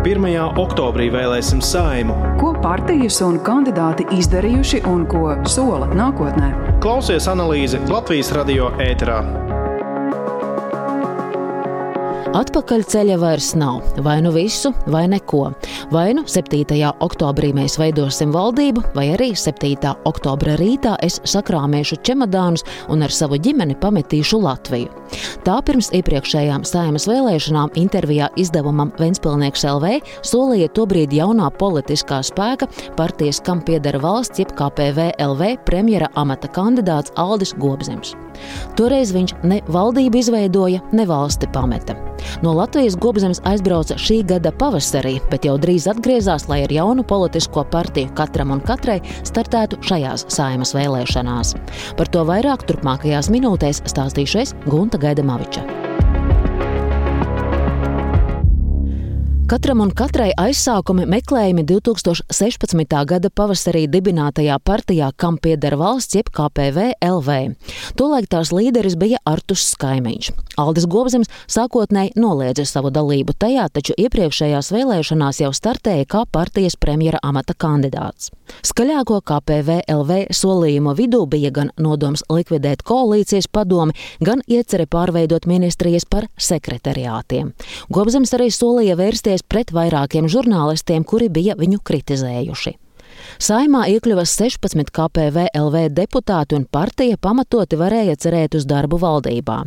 1. oktobrī vēlēsim saimu. Ko partijas un kandidāti izdarījuši un ko sola nākotnē? Klausies analīzi Latvijas radio ēterā. Atpakaļ ceļa vairs nav. Vai nu visu, vai neko. Vai nu 7. oktobrī mēs veidosim valdību, vai arī 7. oktobra rītā es sakrāmēšu čemodānus un ar savu ģimeni pametīšu Latviju. Tā pirms iepriekšējām saimas vēlēšanām intervijā izdevumam Ventspilnieks LV solīja tobrīd jaunā politiskā spēka partijas, kam piedara valsts, jeb KPV LV premjera amata kandidāts Aldis Gobzems. Toreiz viņš ne valdību izveidoja, ne valsti pameta. No Latvijas gobzemes aizbrauca šī gada pavasarī, bet jau drīz atgriezās, lai ar jaunu politisko partiju katram un katrai startētu šajās saimas vēlēšanās. Par to vairāk turpmākajās minūtēs stāstīšu es Gunta Gaidamaviča. Katram un katrai aizsākumi meklējumi 2016. gada pavasarī dibinātajā partijā, kam pieder valsts, jeb KPV LV. Tolaik tās līderis bija Artus Skaimiņš. Aldis Gobzems sākotnēji noliedza savu dalību tajā, taču iepriekšējās vēlēšanās jau startēja kā partijas premjera amata kandidāts. Skaļāko KPV LV solījumu vidū bija gan nodoms likvidēt koalīcijas padomi, gan iecerē pārveidot ministrijas par sekretariātiem. Gobzems arī solīja vērsties vērsties pret vairākiem žurnālistiem, kuri bija viņu kritizējuši. Saimā iekļuva 16 KPV LV deputāti un partija pamatoti varēja cerēt uz darbu valdībā.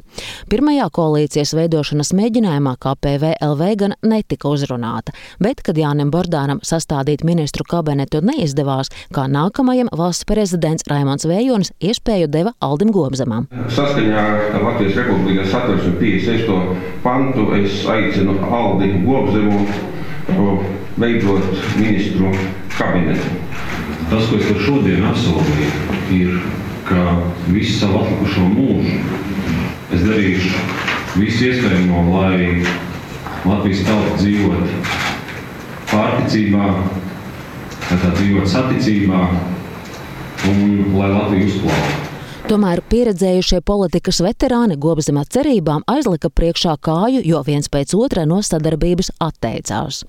Pirmajā koalīcijas veidošanas mēģinājumā KPV LV gan netika uzrunāta, bet, kad Jānim Bordānam sastādīt ministru kabinetu neizdevās, kā nākamajam valsts prezidents Raimons Vējonis iespēju deva Aldim Gobzemam. Saskaņā ar Latvijas Republikas satversmi 56. pantu es aicinu Aldi Gobzemu veidot ministru kabinetu. Tas, ko es tev šodien apsolīju, ir, ka visu savu atlikušo mūžu es darīšu visu iespējamo, lai Latvijas tauta dzīvot pārticībā, lai tā dzīvot saticībā un lai Latvija uzplauktu. Tomēr pieredzējušie politikas veterāni Gobzemā cerībām aizlika priekšā kāju, jo viens pēc otra no sadarbības atteicās.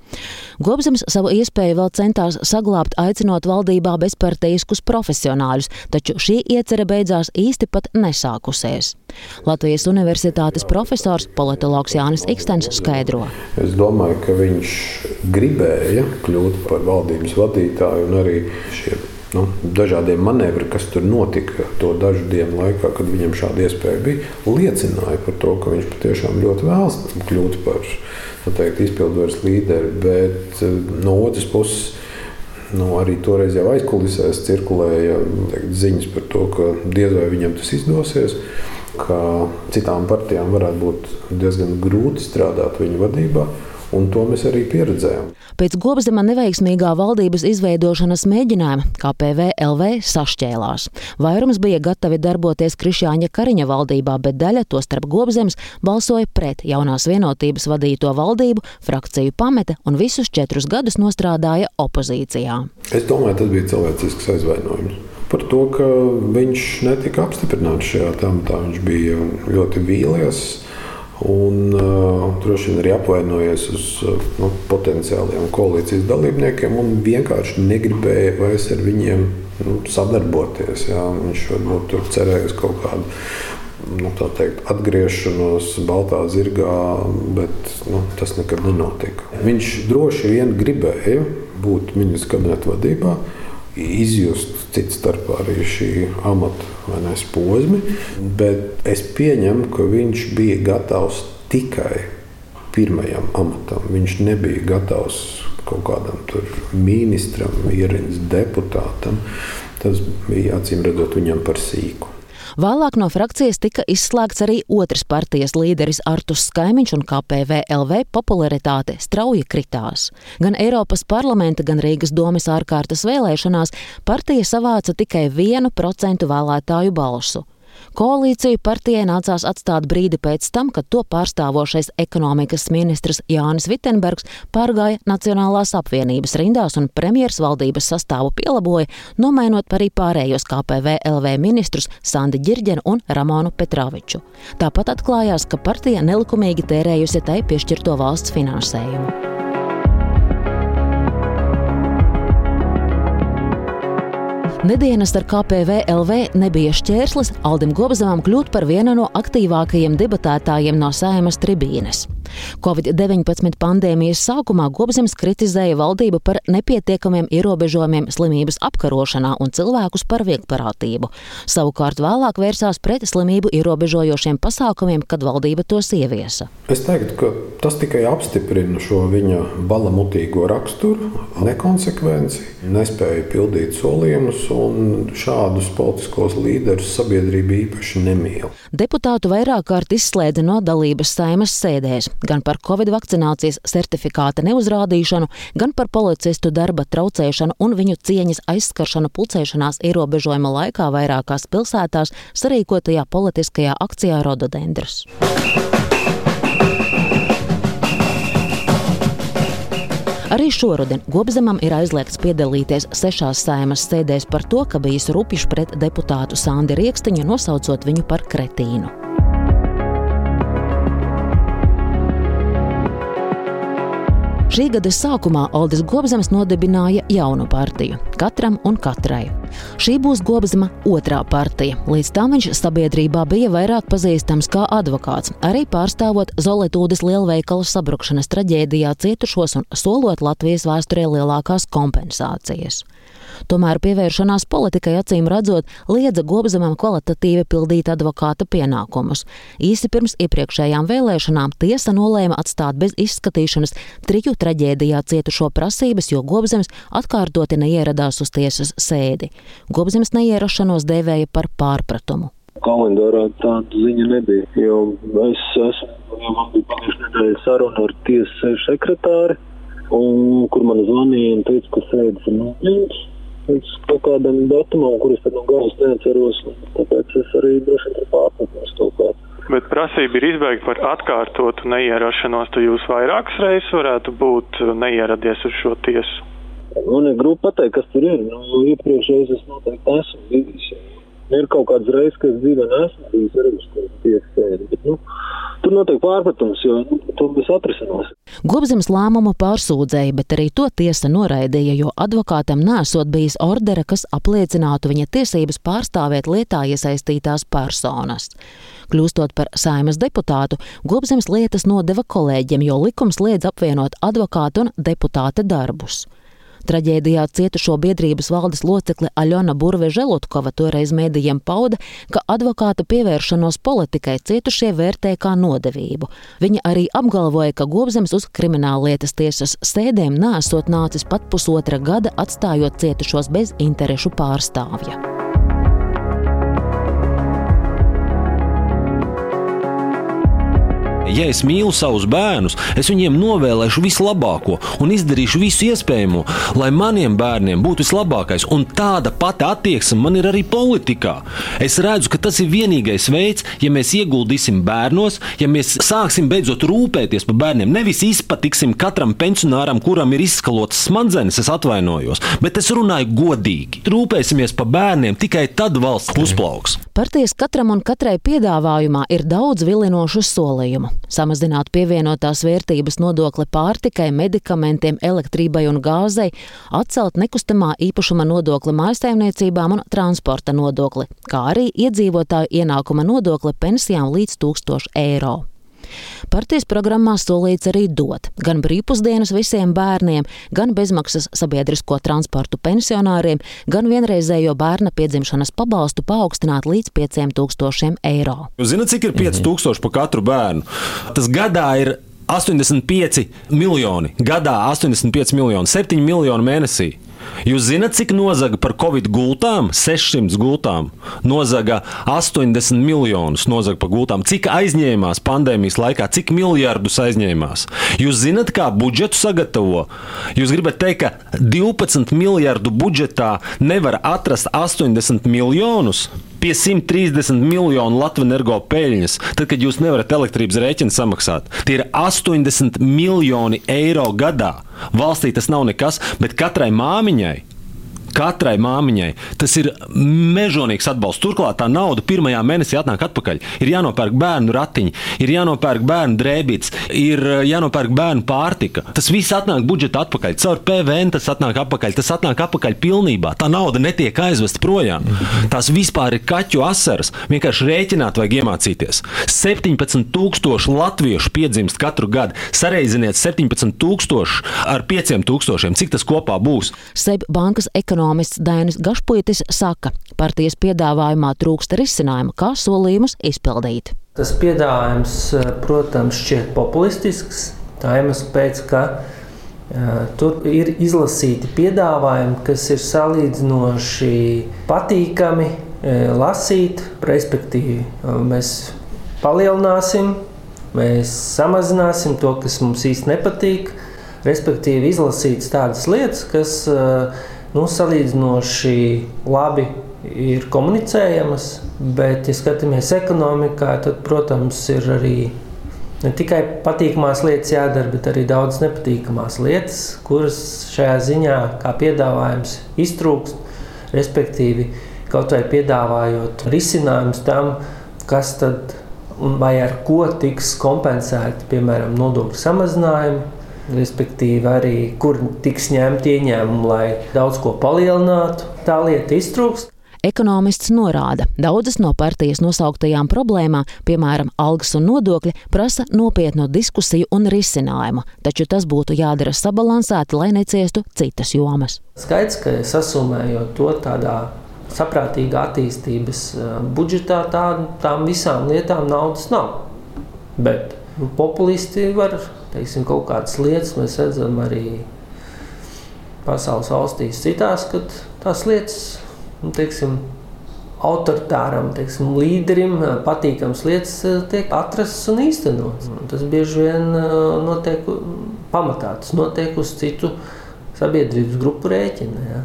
Gobzems savu iespēju vēl centās saglabāt, aicinot valdībā bezparteiskus profesionāļus, taču šī iecerē beidzās īsti pat nesākusies. Latvijas Universitātes profesors politologs Jānis Ikstens skaidro. Es domāju, ka viņš gribēja kļūt par valdības vadītāju un arī šie nu, dažādiem manevriem, kas tur notika to dažu dienu laikā, kad viņam šāda iespēja bija, liecināja par to, ka viņš patiešām ļoti vēlas kļūt par teikt, izpildvaras līderi. Bet eh, no otras puses, nu, arī toreiz jau aizkulisēs cirkulēja teikt, ziņas par to, ka diez vai viņam tas izdosies. Citām partijām varētu būt diezgan grūti strādāt viņa vadībā. Un to mēs arī pieredzējām. Pēc Gobzema neveiksmīgā valdības izveidošanas mēģinājuma KPV LV sašķēlās. Vairums bija gatavi darboties Krišāņa Kariņa valdībā, bet daļa, tostarp Gobzems, balsoja pret jaunās vienotības vadīto valdību, frakciju pameta un visus četrus gadus nostrādāja opozīcijā. Es domāju, tas bija cilvēcisks aizvainojums par to, ka viņš netika apstiprināts šajā amatā. Viņš bija ļoti vīlies. Un uh, droši vien arī apvainojies uz uh, nu, potenciāliem koalīcijas dalībniekiem un vienkārši negribēja vairs ar viņiem nu, sadarboties. Jā. Viņš varbūt tur cerēja uz kaut kādu nu, teikt, atgriešanos Baltā zirgā, bet nu, tas nekad nenotika. Viņš droši vien gribēja būt ministra kabineta vadībā izjust cits starpā arī šī amata ne, posmi, bet es pieņemu, ka viņš bija gatavs tikai pirmajam amatam. Viņš nebija gatavs kaut kādam ministram, ierīnas deputātam. Tas bija acīm redzot viņam par sīku. Vēlāk no frakcijas tika izslēgts arī otrs partijas līderis Artus Skaimiņš un KPVLV popularitāte strauji kritās. Gan Eiropas parlamenta, gan Rīgas domas ārkārtas vēlēšanās partija savāca tikai vienu procentu vēlētāju balsu. Koalīciju partijai nācās atstāt brīdi pēc tam, kad to pārstāvošais ekonomikas ministrs Jānis Vitsenbergs pārgāja Nacionālās apvienības rindās un premjeras valdības sastāvu pielaboja, nomainot arī pārējos KPV LV ministrus Sandi Girģenu un Ramonu Petrāviču. Tāpat atklājās, ka partija nelikumīgi tērējusi tai piešķirto valsts finansējumu. Nedēļas ar KPV LV nebija šķērslis Aldim Gobzemam kļūt par vienu no aktīvākajiem debatētājiem no saimas tribīnes. Covid-19 pandēmijas sākumā Gobzems kritizēja valdību par nepietiekamiem ierobežojumiem slimības apkarošanā un cilvēkus par viegparātību. Savukārt vēlāk vērsās pret slimību ierobežojošiem pasākumiem, kad valdība tos ieviesa. Es teiktu, ka tas tikai apstiprina šo viņa balamutīgo raksturu, nekonsekvenci, nespēju pildīt solījumus un šādus politiskos līderus sabiedrība īpaši nemīl. Deputātu vairāk kārt izslēdza no dalības saimas sēdēs, gan par covid vakcinācijas certifikāta neuzrādīšanu, gan par policistu darba traucēšanu un viņu cieņas aizskaršanu pulcēšanās ierobežojuma laikā vairākās pilsētās sarīkotajā politiskajā akcijā Rododendrs. Arī šoruden Gobzemam ir aizliegts piedalīties sešās saimas sēdēs par to, ka bijis rupjš pret deputātu Sandi Riekstiņu, nosaucot viņu par kretīnu. Šī gada sākumā Aldis Gobzems nodibināja jaunu partiju - Katram un Katrai. Šī būs Gobzema otrā partija. Līdz tam viņš sabiedrībā bija vairāk pazīstams kā advokāts, arī pārstāvot Zoletūdas lielveikalu sabrukšanas traģēdijā cietušos un solot Latvijas vēsturē lielākās kompensācijas. Tomēr pievēršanās politikai acīm redzot liedza Gobzemam kvalitatīvi pildīt advokāta pienākumus. Īsi pirms iepriekšējām vēlēšanām tiesa nolēma atstāt bez izskatīšanas triju traģēdijā cietušo prasības, jo Gobzems atkārtoti neieradās uz tiesas sēdi. Gobzems neierašanos dēvēja par pārpratumu. Kalendārā tāda ziņa nebija, jo es esmu, jau man bija pagājušajā nedēļā saruna ar tiesas sekretāri, un, kur man zvanīja un teica, ka sēdes ir nopietnas līdz kaut kādam datumam, kurus tad no galas neatceros. Tāpēc es arī droši vien pārpratnos kaut kā. Bet prasība ir izbeigta par atkārtotu neierašanos. Tu jūs vairākas reizes varētu būt neieradies uz šo tiesu. Man ir grūti pateikt, kas tur ir. Nu, iepriekšējais es noteikti esmu bijis. Ir kaut kādas reizes, ka es dzīvē neesmu bijis arī uz tiesas sēdi. Bet, nu, Tur notiek pārpratums, jo nu, to viss atrisinās. Gobzems lēmumu pārsūdzēja, bet arī to tiesa noraidīja, jo advokātam nesot bijis ordera, kas apliecinātu viņa tiesības pārstāvēt lietā iesaistītās personas. Kļūstot par saimas deputātu, Gobzems lietas nodeva kolēģiem, jo likums liedz apvienot advokātu un deputāta darbus. Traģēdijā cietušo biedrības valdes locekle Aļona Burve Želotkova toreiz mēdījiem pauda, ka advokāta pievēršanos politikai cietušie vērtē kā nodevību. Viņa arī apgalvoja, ka Gobzems uz krimināllietas tiesas sēdēm nesot nācis pat pusotra gada, atstājot cietušos bez interešu pārstāvja. Ja es mīlu savus bērnus, es viņiem novēlēšu vislabāko un izdarīšu visu iespējamo, lai maniem bērniem būtu vislabākais. Un tāda pati attieksme man ir arī politikā. Es redzu, ka tas ir vienīgais veids, ja mēs ieguldīsim bērnos, ja mēs sāksim beidzot rūpēties par bērniem. Nevis izpatiksim katram pensionāram, kuram ir izskalotas smadzenes, es atvainojos, bet es runāju godīgi. Rūpēsimies par bērniem, tikai tad valsts uzplauks. Partijas katram un katrai piedāvājumā ir daudz vilinošu solījumu samazināt pievienotās vērtības nodokli pārtikai, medikamentiem, elektrībai un gāzei, atcelt nekustamā īpašuma nodokli mājsaimniecībām un transporta nodokli, kā arī iedzīvotāju ienākuma nodokli pensijām līdz 1000 eiro. Partijas programmā solīts arī dot gan brīvpusdienas visiem bērniem, gan bezmaksas sabiedrisko transportu pensionāriem, gan vienreizējo bērna piedzimšanas pabalstu paaugstināt līdz 5000 eiro. Jūs zināt, cik ir 5000 par katru bērnu? Tas gadā ir 85 miljoni, gadā 85 miljoni, 7 miljoni mēnesī. Jūs zināt, cik nozaga par covid gultām? 600 gultām. Nozaga 80 miljonus nozaga par gultām. Cik aizņēmās pandēmijas laikā, cik miljardus aizņēmās? Jūs zināt, kā budžetu sagatavo? Jūs gribat teikt, ka 12 miljardu budžetā nevar atrast 80 miljonus? Pie 130 miljonu Latvijas energo peļņas, tad, kad jūs nevarat elektrības rēķinu samaksāt. Tie ir 80 miljoni eiro gadā. Valstī tas nav nekas, bet katrai māmiņai katrai māmiņai. Tas ir mežonīgs atbalsts. Turklāt tā nauda pirmajā mēnesī atnāk atpakaļ. Ir jānopērk bērnu ratiņi, ir jānopērk bērnu drēbītes, ir eh, jānopērk bērnu pārtika. Tas viss atnāk budžeta atpakaļ. Caur PVN tas atnāk atpakaļ. Tas atnāk atpakaļ pilnībā. Tā nauda netiek aizvesta projām. Tās vispār ir kaķu asaras. Vienkārši rēķināt vajag iemācīties. 17,000 latviešu piedzimst katru gadu. Sareiziniet 17,000 ar 5,000. Cik tas kopā būs? Seb bankas ekonomists Dainis Gašpuitis saka, partijas piedāvājumā trūkst risinājumu, kā solījumus izpildīt. Tas piedāvājums, protams, šķiet populistisks. Tā iemesla pēc, ka uh, tur ir izlasīti piedāvājumi, kas ir salīdzinoši patīkami uh, lasīt. Respektīvi, mēs palielināsim, mēs samazināsim to, kas mums īsti nepatīk. Respektīvi, izlasītas tādas lietas, kas nu, salīdzinoši labi ir komunicējamas, bet, ja skatāmies ekonomikā, tad, protams, ir arī ne tikai patīkamās lietas jādara, bet arī daudz nepatīkamās lietas, kuras šajā ziņā, kā piedāvājums, iztrūkst. Respektīvi, kaut vai piedāvājot risinājumus tam, kas tad vai ar ko tiks kompensēti, piemēram, nodokļu samazinājumi respektīvi arī kur tiks ņemti ieņēmumi, lai daudz ko palielinātu. Tā lieta iztrūkst. Ekonomists norāda, daudzas no partijas nosauktajām problēmām, piemēram, algas un nodokļi, prasa nopietnu diskusiju un risinājumu, taču tas būtu jādara sabalansēti, lai neciestu citas jomas. Skaidrs, ka sasumējot to tādā saprātīgā attīstības budžetā, tā, tām visām lietām naudas nav. Bet populisti var teiksim, kaut kādas lietas mēs redzam arī pasaules valstīs, citās, kad tās lietas, nu, teiksim, autoritāram teiksim, līderim patīkams lietas tiek atrastas un īstenotas. Tas bieži vien notiek pamatā, tas notiek uz citu sabiedrības grupu rēķina. Ja.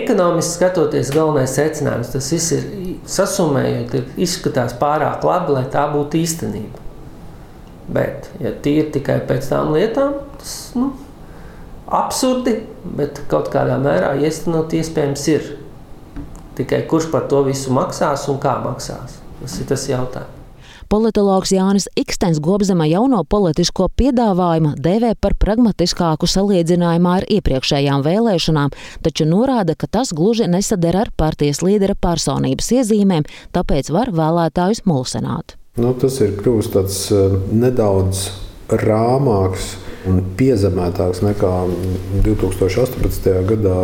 Ekonomiski skatoties, galvenais secinājums tas ir sasumējot, izskatās pārāk labi, lai tā būtu īstenība. Bet, ja tīri tikai pēc tām lietām, tas nu, absurdi, bet kaut kādā mērā īstenot iespējams ir. Tikai kurš par to visu maksās un kā maksās? Tas ir tas jautājums. Politologs Jānis Ikstens Gobzema jauno politisko piedāvājumu dēvē par pragmatiskāku salīdzinājumā ar iepriekšējām vēlēšanām, taču norāda, ka tas gluži nesadara ar partijas līdera personības iezīmēm, tāpēc var vēlētājus mulsināt. Nu, tas ir kļuvis tāds eh, nedaudz rāmāks un piezemētāks nekā 2018. gadā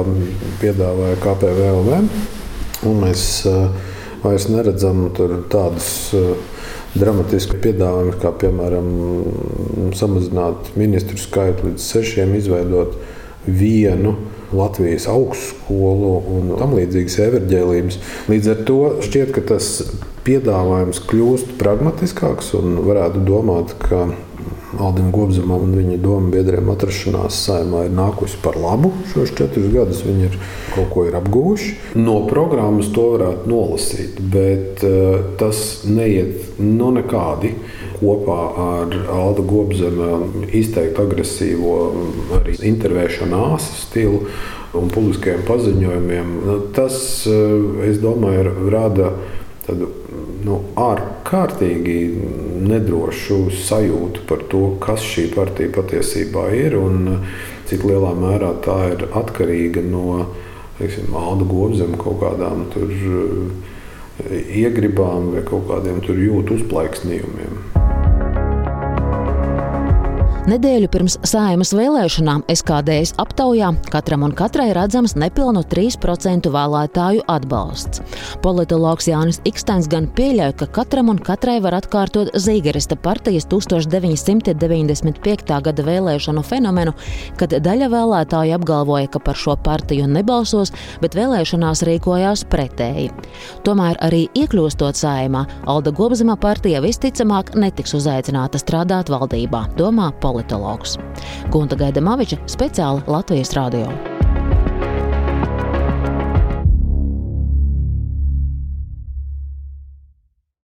piedāvāja KPVLV. Mēs eh, vairs neredzam tādus eh, dramatiskus piedāvājumus, kā piemēram samazināt ministru skaitu līdz sešiem, izveidot vienu Latvijas augstskolu un tam līdzīgas everģēlības. Līdz ar to šķiet, ka tas piedāvājums kļūst pragmatiskāks un varētu domāt, ka Aldim Gobzemam un viņa domu biedriem atrašanās saimā ir nākusi par labu. Šos četrus gadus viņi ir kaut ko ir apguvuši. No programmas to varētu nolasīt, bet uh, tas neiet no nu nekādi kopā ar Alda Gobzema izteikti agresīvo arī intervēšanu āsu stilu un publiskajiem paziņojumiem. Tas, uh, es domāju, rada tādu nu, ārkārtīgi nedrošu sajūtu par to, kas šī partija patiesībā ir un cik lielā mērā tā ir atkarīga no teiksim, Alda Gobzema kaut kādām tur, eh, iegribām vai kaut kādiem jūtu uzplaiksnījumiem. Nedēļu pirms sājumas vēlēšanām SKDS aptaujā katram un katrai redzams nepilnu 3% vēlētāju atbalsts. Politologs Jānis Iksteins gan pieļauj, ka katram un katrai var atkārtot Zīgerista partijas 1995. gada vēlēšanu fenomenu, kad daļa vēlētāju apgalvoja, ka par šo partiju nebalsos, bet vēlēšanās rīkojās pretēji. Tomēr arī iekļūstot sājumā, Alda Gobzema partija visticamāk netiks uzaicināta strādāt valdībā, domā politologs politologs. Gunta Gaida Maviča speciāli Latvijas radio.